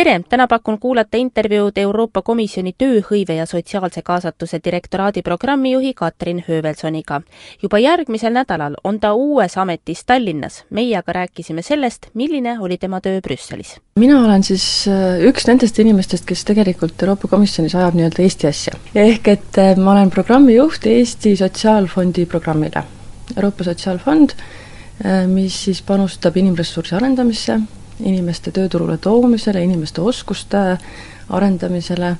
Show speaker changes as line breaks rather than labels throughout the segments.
tere, täna pakun kuulata intervjuud Euroopa Komisjoni tööhõive ja sotsiaalse kaasatuse direktoraadi programmijuhi Katrin Höövelsoniga. juba järgmisel nädalal on ta uues ametis Tallinnas. meie aga rääkisime sellest, milline oli tema töö Brüsselis.
mina olen siis äh, üks nendest inimestest, kes tegelikult Euroopa Komisjonis ajab nii-öelda Eesti asja. ehk et äh, ma olen programmijuht Eesti Sotsiaalfondi programmile. Euroopa Sotsiaalfond, äh, mis siis panustab inimressursi arendamisse, inimeste tööturule toomisele, inimeste oskuste arendamisele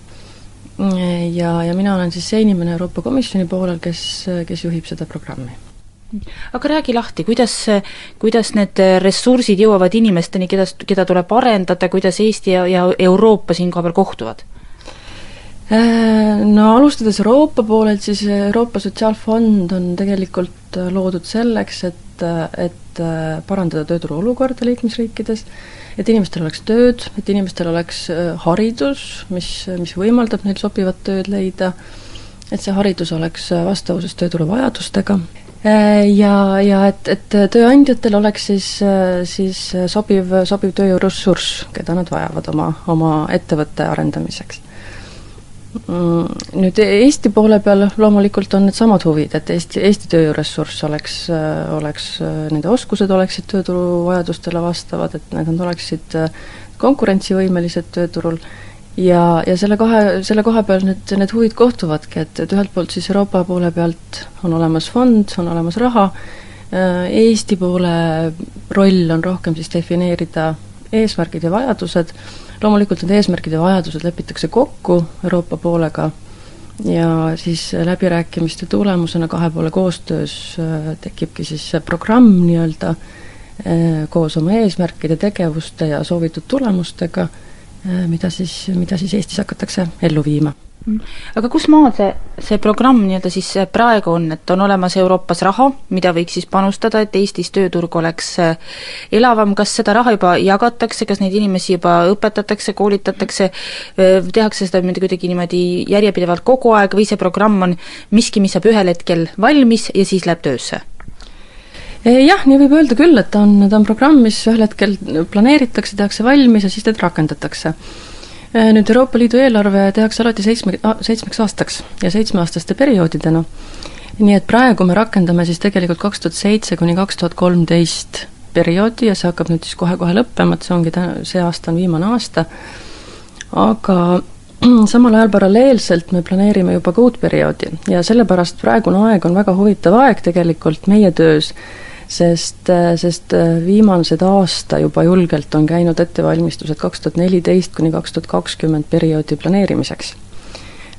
ja, ja mina olen siis see inimene Euroopa Komisjoni poolel, kes, kes juhib seda programmi
aga räägi lahti, kuidas, kuidas need ressursid jõuavad inimesteni, keda, keda tuleb arendada, kuidas Eesti ja, ja Euroopa siin kohapeal kohtuvad?
No alustades Euroopa poolelt, siis Euroopa Sotsiaalfond on tegelikult loodud selleks, et, et parandada tööturu olukorda liikmesriikides, et inimestel oleks tööd, et inimestel oleks äh, haridus, mis, mis võimaldab neil sobivat tööd leida, et see haridus oleks äh, vastavuses tööturu vajadustega. Äh, ja, ja et, et tööandjatel oleks siis, siis sobiv, sobiv tööjõuressurss, keda nad vajavad oma, oma ettevõtte arendamiseks nüüd Eesti poole peal loomulikult on needsamad huvid, et Eesti, Eesti tööjõuressurss oleks, oleks, nende oskused oleksid tööturu vajadustele vastavad, et nad oleksid konkurentsivõimelised tööturul. Ja, ja selle kahe, selle koha peal need, need huvid kohtuvadki, et, et ühelt poolt siis Euroopa poole pealt on olemas fond, on olemas raha, Eesti poole roll on rohkem siis defineerida eesmärgid ja vajadused, loomulikult need eesmärgid ja vajadused lepitakse kokku Euroopa poolega ja siis läbirääkimiste tulemusena kahe poole koostöös äh, tekibki siis see programm nii-öelda äh, koos oma eesmärkide, tegevuste ja soovitud tulemustega, mida siis, mida siis Eestis hakatakse ellu viima?
Aga kus maal see, see programm nii-öelda siis praegu on, et on olemas Euroopas raha, mida võiks siis panustada, et Eestis tööturg oleks äh, elavam, kas seda raha juba jagatakse, kas neid inimesi juba õpetatakse, koolitatakse, äh, tehakse seda niimoodi kuidagi niimoodi järjepidevalt kogu aeg või see programm on miski, mis saab ühel hetkel valmis ja siis läheb töösse?
Eh, jah, nii võib öelda küll, et ta on, ta on programm, mis ühel hetkel planeeritakse, tehakse valmis ja siis teda rakendatakse Äh, nüüd Euroopa Liidu eelarve tehakse alati seitsme, seitsmeks aastaks ja seitsmeaastaste perioodidena. nii et praegu me rakendame siis tegelikult kaks tuhat seitse kuni kaks tuhat kolmteist perioodi ja see hakkab nüüd siis kohe-kohe lõppema, et see ongi täna, see aasta on viimane aasta, aga samal ajal paralleelselt me planeerime juba ka uut perioodi ja sellepärast praegune aeg on väga huvitav aeg tegelikult meie töös, sest, sest viimased aasta juba julgelt on käinud ettevalmistused kaks tuhat neliteist kuni kaks tuhat kakskümmend perioodi planeerimiseks.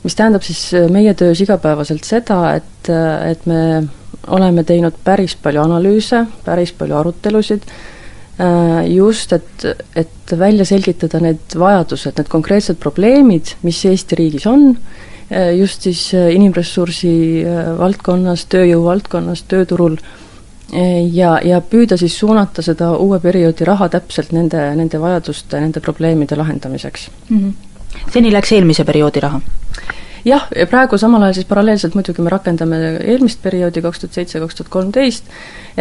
mis tähendab siis meie töös igapäevaselt seda, et, et me oleme teinud päris palju analüüse, päris palju arutelusid, just, et, et välja selgitada need vajadused, need konkreetsed probleemid, mis Eesti riigis on, just siis inimressursi valdkonnas, tööjõu valdkonnas, tööturul ja, ja püüda siis suunata seda uue perioodi raha täpselt nende, nende vajaduste, nende probleemide lahendamiseks mm.
-hmm. seni läks eelmise perioodi raha?
jah, ja praegu samal ajal siis paralleelselt muidugi me rakendame eelmist perioodi, kaks tuhat seitse, kaks tuhat kolmteist,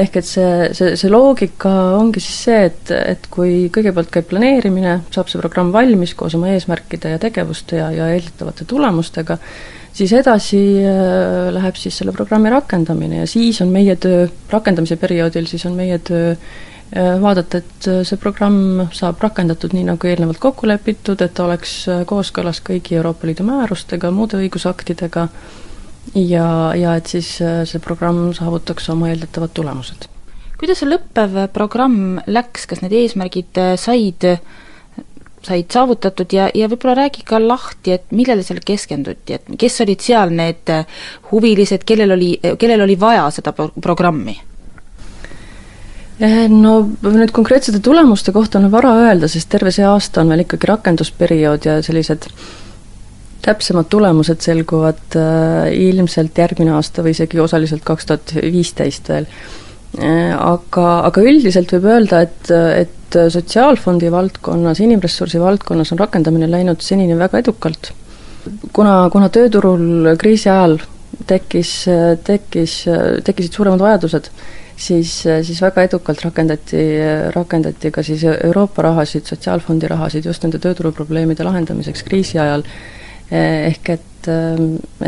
ehk et see, see, see loogika ongi siis see, et, et kui kõigepealt käib planeerimine, saab see programm valmis koos oma eesmärkide ja tegevuste ja, ja eeldatavate tulemustega, siis edasi äh, läheb siis selle programmi rakendamine ja siis on meie töö, rakendamise perioodil siis on meie töö äh, vaadata, et äh, see programm saab rakendatud nii, nagu eelnevalt kokku lepitud, et ta oleks kooskõlas kõigi Euroopa Liidu määrustega, muude õigusaktidega ja, ja et siis see programm saavutaks oma eeldatavad tulemused.
kuidas see lõppev programm läks, kas need eesmärgid said said saavutatud ja, ja võib-olla räägi ka lahti, et millele seal keskenduti, et kes olid seal need äh, huvilised, kellel oli, kellel oli vaja seda pro-, programmi?
Eh, no nüüd konkreetsete tulemuste kohta on vara öelda, sest terve see aasta on veel ikkagi rakendusperiood ja sellised täpsemad tulemused selguvad äh, ilmselt järgmine aasta või isegi osaliselt kaks tuhat viisteist veel Aga, aga üldiselt võib öelda, et, et sotsiaalfondi valdkonnas, inimressursi valdkonnas on rakendamine läinud senini väga edukalt. kuna, kuna tööturul kriisi ajal tekkis, tekkis, tekkisid suuremad vajadused, siis, siis väga edukalt rakendati, rakendati ka siis Euroopa rahasid, Sotsiaalfondi rahasid just nende tööturuprobleemide lahendamiseks kriisi ajal, ehk et,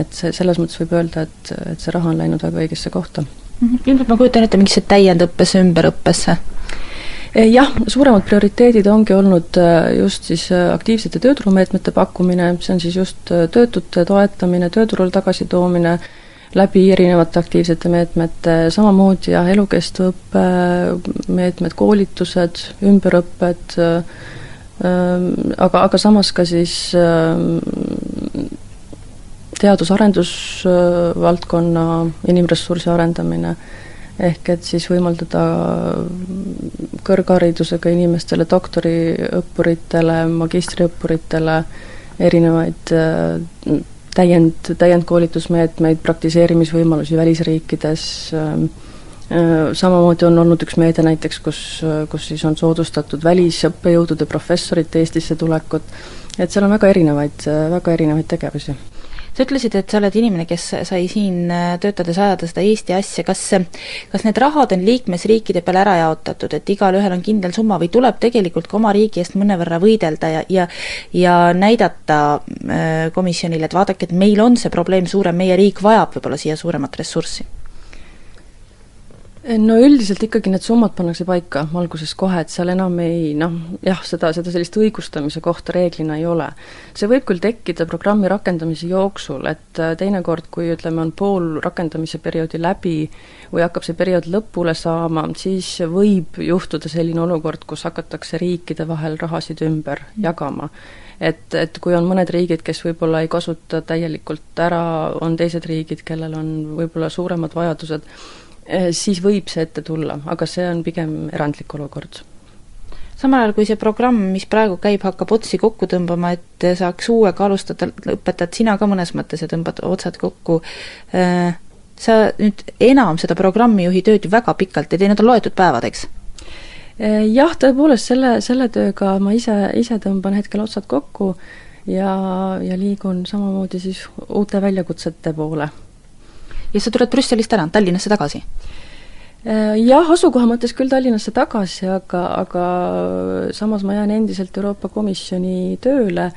et see, selles mõttes võib öelda, et, et see raha on läinud väga õigesse kohta.
Ilmselt ma kujutan ette mingisse täiendõppesse, ümberõppesse?
jah, suuremad prioriteedid ongi olnud just siis aktiivsete tööturumeetmete pakkumine, see on siis just töötute toetamine, tööturule tagasitoomine, läbi erinevate aktiivsete meetmete, samamoodi jah, elukestva õppe meetmed, koolitused, ümberõpped, aga, aga samas ka siis teadus-arendusvaldkonna inimressursi arendamine, ehk et siis võimaldada kõrgharidusega inimestele, doktoriõppuritele, magistriõppuritele erinevaid täiend, täiendkoolitusmeetmeid, praktiseerimisvõimalusi välisriikides, ähm, äh, samamoodi on olnud üks meede näiteks, kus, kus siis on soodustatud välisõppejõudude, professorite Eestisse tulekut, et seal on väga erinevaid, väga erinevaid tegevusi
sa ütlesid, et sa oled inimene, kes sai siin äh, töötades ajada seda Eesti asja, kas kas need rahad on liikmesriikide peale ära jaotatud, et igalühel on kindel summa või tuleb tegelikult ka oma riigi eest mõnevõrra võidelda ja, ja ja näidata äh, komisjonile, et vaadake, et meil on see probleem suurem, meie riik vajab võib-olla siia suuremat ressurssi?
No üldiselt ikkagi need summad pannakse paika alguses kohe, et seal enam ei noh, jah, seda, seda sellist õigustamise kohta reeglina ei ole. see võib küll tekkida programmi rakendamise jooksul, et äh, teinekord, kui ütleme, on pool rakendamise perioodi läbi või hakkab see periood lõpule saama, siis võib juhtuda selline olukord, kus hakatakse riikide vahel rahasid ümber jagama et, et kui on mõned riigid, kes võib-olla ei kasuta täielikult ära, on teised riigid, kellel on võib-olla suuremad vajadused, siis võib see ette tulla, aga see on pigem erandlik olukord
samal ajal, kui see programm, mis praegu käib, hakkab otsi kokku tõmbama, et saaks uuega alustada, õpetad sina ka mõnes mõttes ja tõmbad otsad kokku, äh, sa nüüd enam seda programmijuhi tööd ju väga pikalt ei tee, need on loetud päevad, eks?
Äh, jah, tõepoolest, selle, selle tööga ma ise, ise tõmban hetkel otsad kokku ja, ja liigun samamoodi siis uute väljakutsete poole
ja sa tuled Brüsselist ära, Tallinnasse tagasi?
Äh, jah, asukoha mõttes küll Tallinnasse tagasi, aga, aga samas ma jään endiselt Euroopa Komisjoni tööle,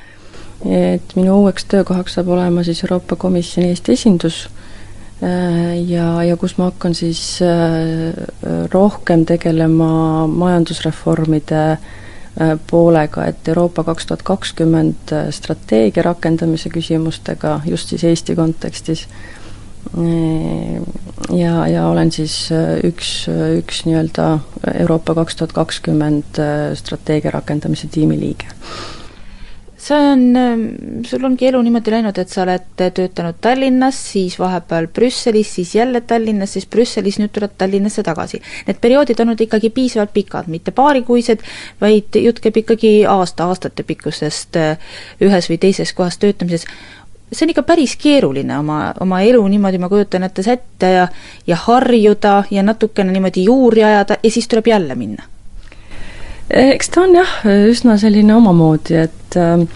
et minu uueks töökohaks saab olema siis Euroopa Komisjoni Eesti esindus. Äh, ja, ja kus ma hakkan siis äh, rohkem tegelema majandusreformide poolega, et Euroopa kaks tuhat kakskümmend strateegia rakendamise küsimustega just siis Eesti kontekstis ja, ja olen siis üks, üks nii-öelda Euroopa kaks tuhat kakskümmend strateegia rakendamise tiimi liige
see on, sul ongi elu niimoodi läinud, et sa oled töötanud Tallinnas, siis vahepeal Brüsselis, siis jälle Tallinnas, siis Brüsselis, nüüd tuled Tallinnasse tagasi. Need perioodid on olnud ikkagi piisavalt pikad, mitte paarikuised, vaid jutt käib ikkagi aasta, aastate pikkusest äh, ühes või teises kohas töötamises see on ikka päris keeruline oma, oma elu niimoodi, ma kujutan ette, sätta ja ja harjuda ja natukene niimoodi juuri ajada ja siis tuleb jälle minna.
eks ta on jah, üsna selline omamoodi, et äh,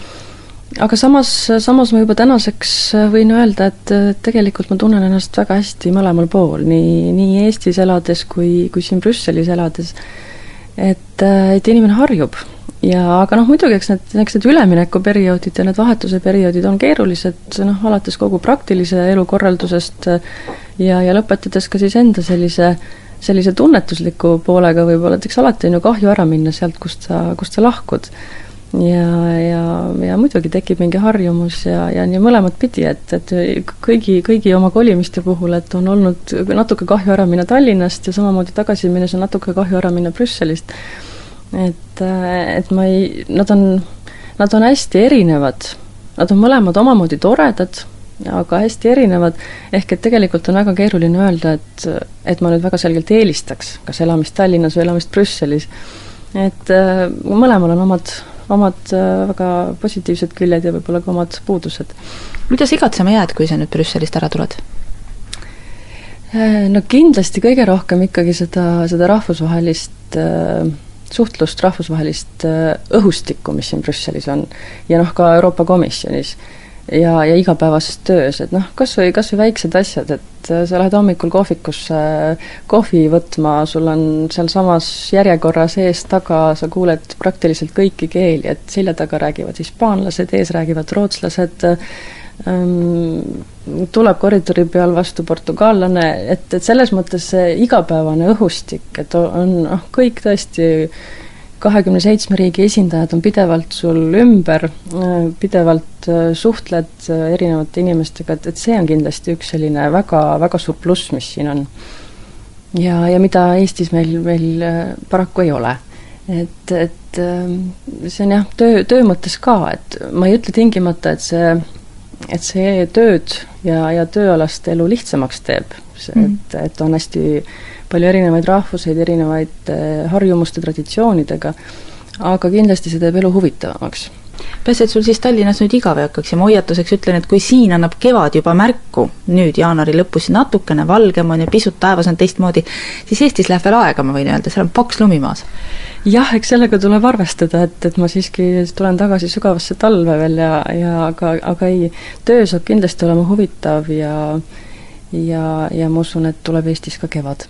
aga samas, samas ma juba tänaseks võin öelda, et tegelikult ma tunnen ennast väga hästi mõlemal pool, nii, nii Eestis elades kui, kui siin Brüsselis elades. et, et inimene harjub ja aga noh, muidugi eks need, need üleminekuperioodid ja need vahetuse perioodid on keerulised, noh, alates kogu praktilise elu korraldusest ja, ja lõpetades ka siis enda sellise, sellise tunnetusliku poolega võib-olla, et eks alati on ju kahju ära minna sealt, kust sa, kust sa lahkud. ja, ja, ja muidugi tekib mingi harjumus ja, ja nii mõlemat pidi, et, et kõigi, kõigi oma kolimiste puhul, et on olnud natuke kahju ära minna Tallinnast ja samamoodi tagasi minnes on natuke kahju ära minna Brüsselist et, äh, et ma ei, nad on, nad on hästi erinevad. Nad on mõlemad omamoodi toredad, aga hästi erinevad, ehk et tegelikult on väga keeruline öelda, et, et ma nüüd väga selgelt eelistaks kas elamist Tallinnas või elamist Brüsselis. et äh, mõlemal on omad, omad äh, väga positiivsed küljed ja võib-olla ka omad puudused.
mida sa igatsema jääd, kui sa nüüd Brüsselist ära tuled?
no kindlasti kõige rohkem ikkagi seda, seda rahvusvahelist äh, suhtlust, rahvusvahelist äh, õhustikku, mis siin Brüsselis on, ja noh, ka Euroopa Komisjonis ja, ja igapäevases töös, et noh, kas või, kas või väiksed asjad, et äh, sa lähed hommikul kohvikusse kohvi võtma, sul on sealsamas järjekorras ees-taga, sa kuuled praktiliselt kõiki keeli, et selja taga räägivad hispaanlased, ees räägivad rootslased, tuleb koridori peal vastu portugaallane, et, et selles mõttes see igapäevane õhustik, et on noh, kõik tõesti kahekümne seitsme riigi esindajad on pidevalt sul ümber, pidevalt äh, suhtled äh, erinevate inimestega, et, et see on kindlasti üks selline väga, väga suur pluss, mis siin on. ja, ja mida Eestis meil, meil äh, paraku ei ole. et, et see on jah, töö, töö mõttes ka, et ma ei ütle tingimata, et see et see tööd ja, ja tööalast elu lihtsamaks teeb, mhm. et, et on hästi palju erinevaid rahvuseid, erinevaid eh, harjumuste, traditsioonidega, aga kindlasti see teeb elu huvitavamaks
peaasi, et sul siis Tallinnas nüüd igav ei hakkaks ja ma hoiatuseks ütlen, et kui siin annab kevad juba märku, nüüd jaanuari lõpus natukene valgem on ja pisut taevas on teistmoodi, siis Eestis läheb veel aega, ma võin öelda, seal on paks lumi maas.
jah, eks sellega tuleb arvestada, et, et ma siiski tulen tagasi sügavasse talve veel ja, ja aga, aga ei, töö saab kindlasti olema huvitav ja ja, ja ma usun, et tuleb Eestis ka kevad.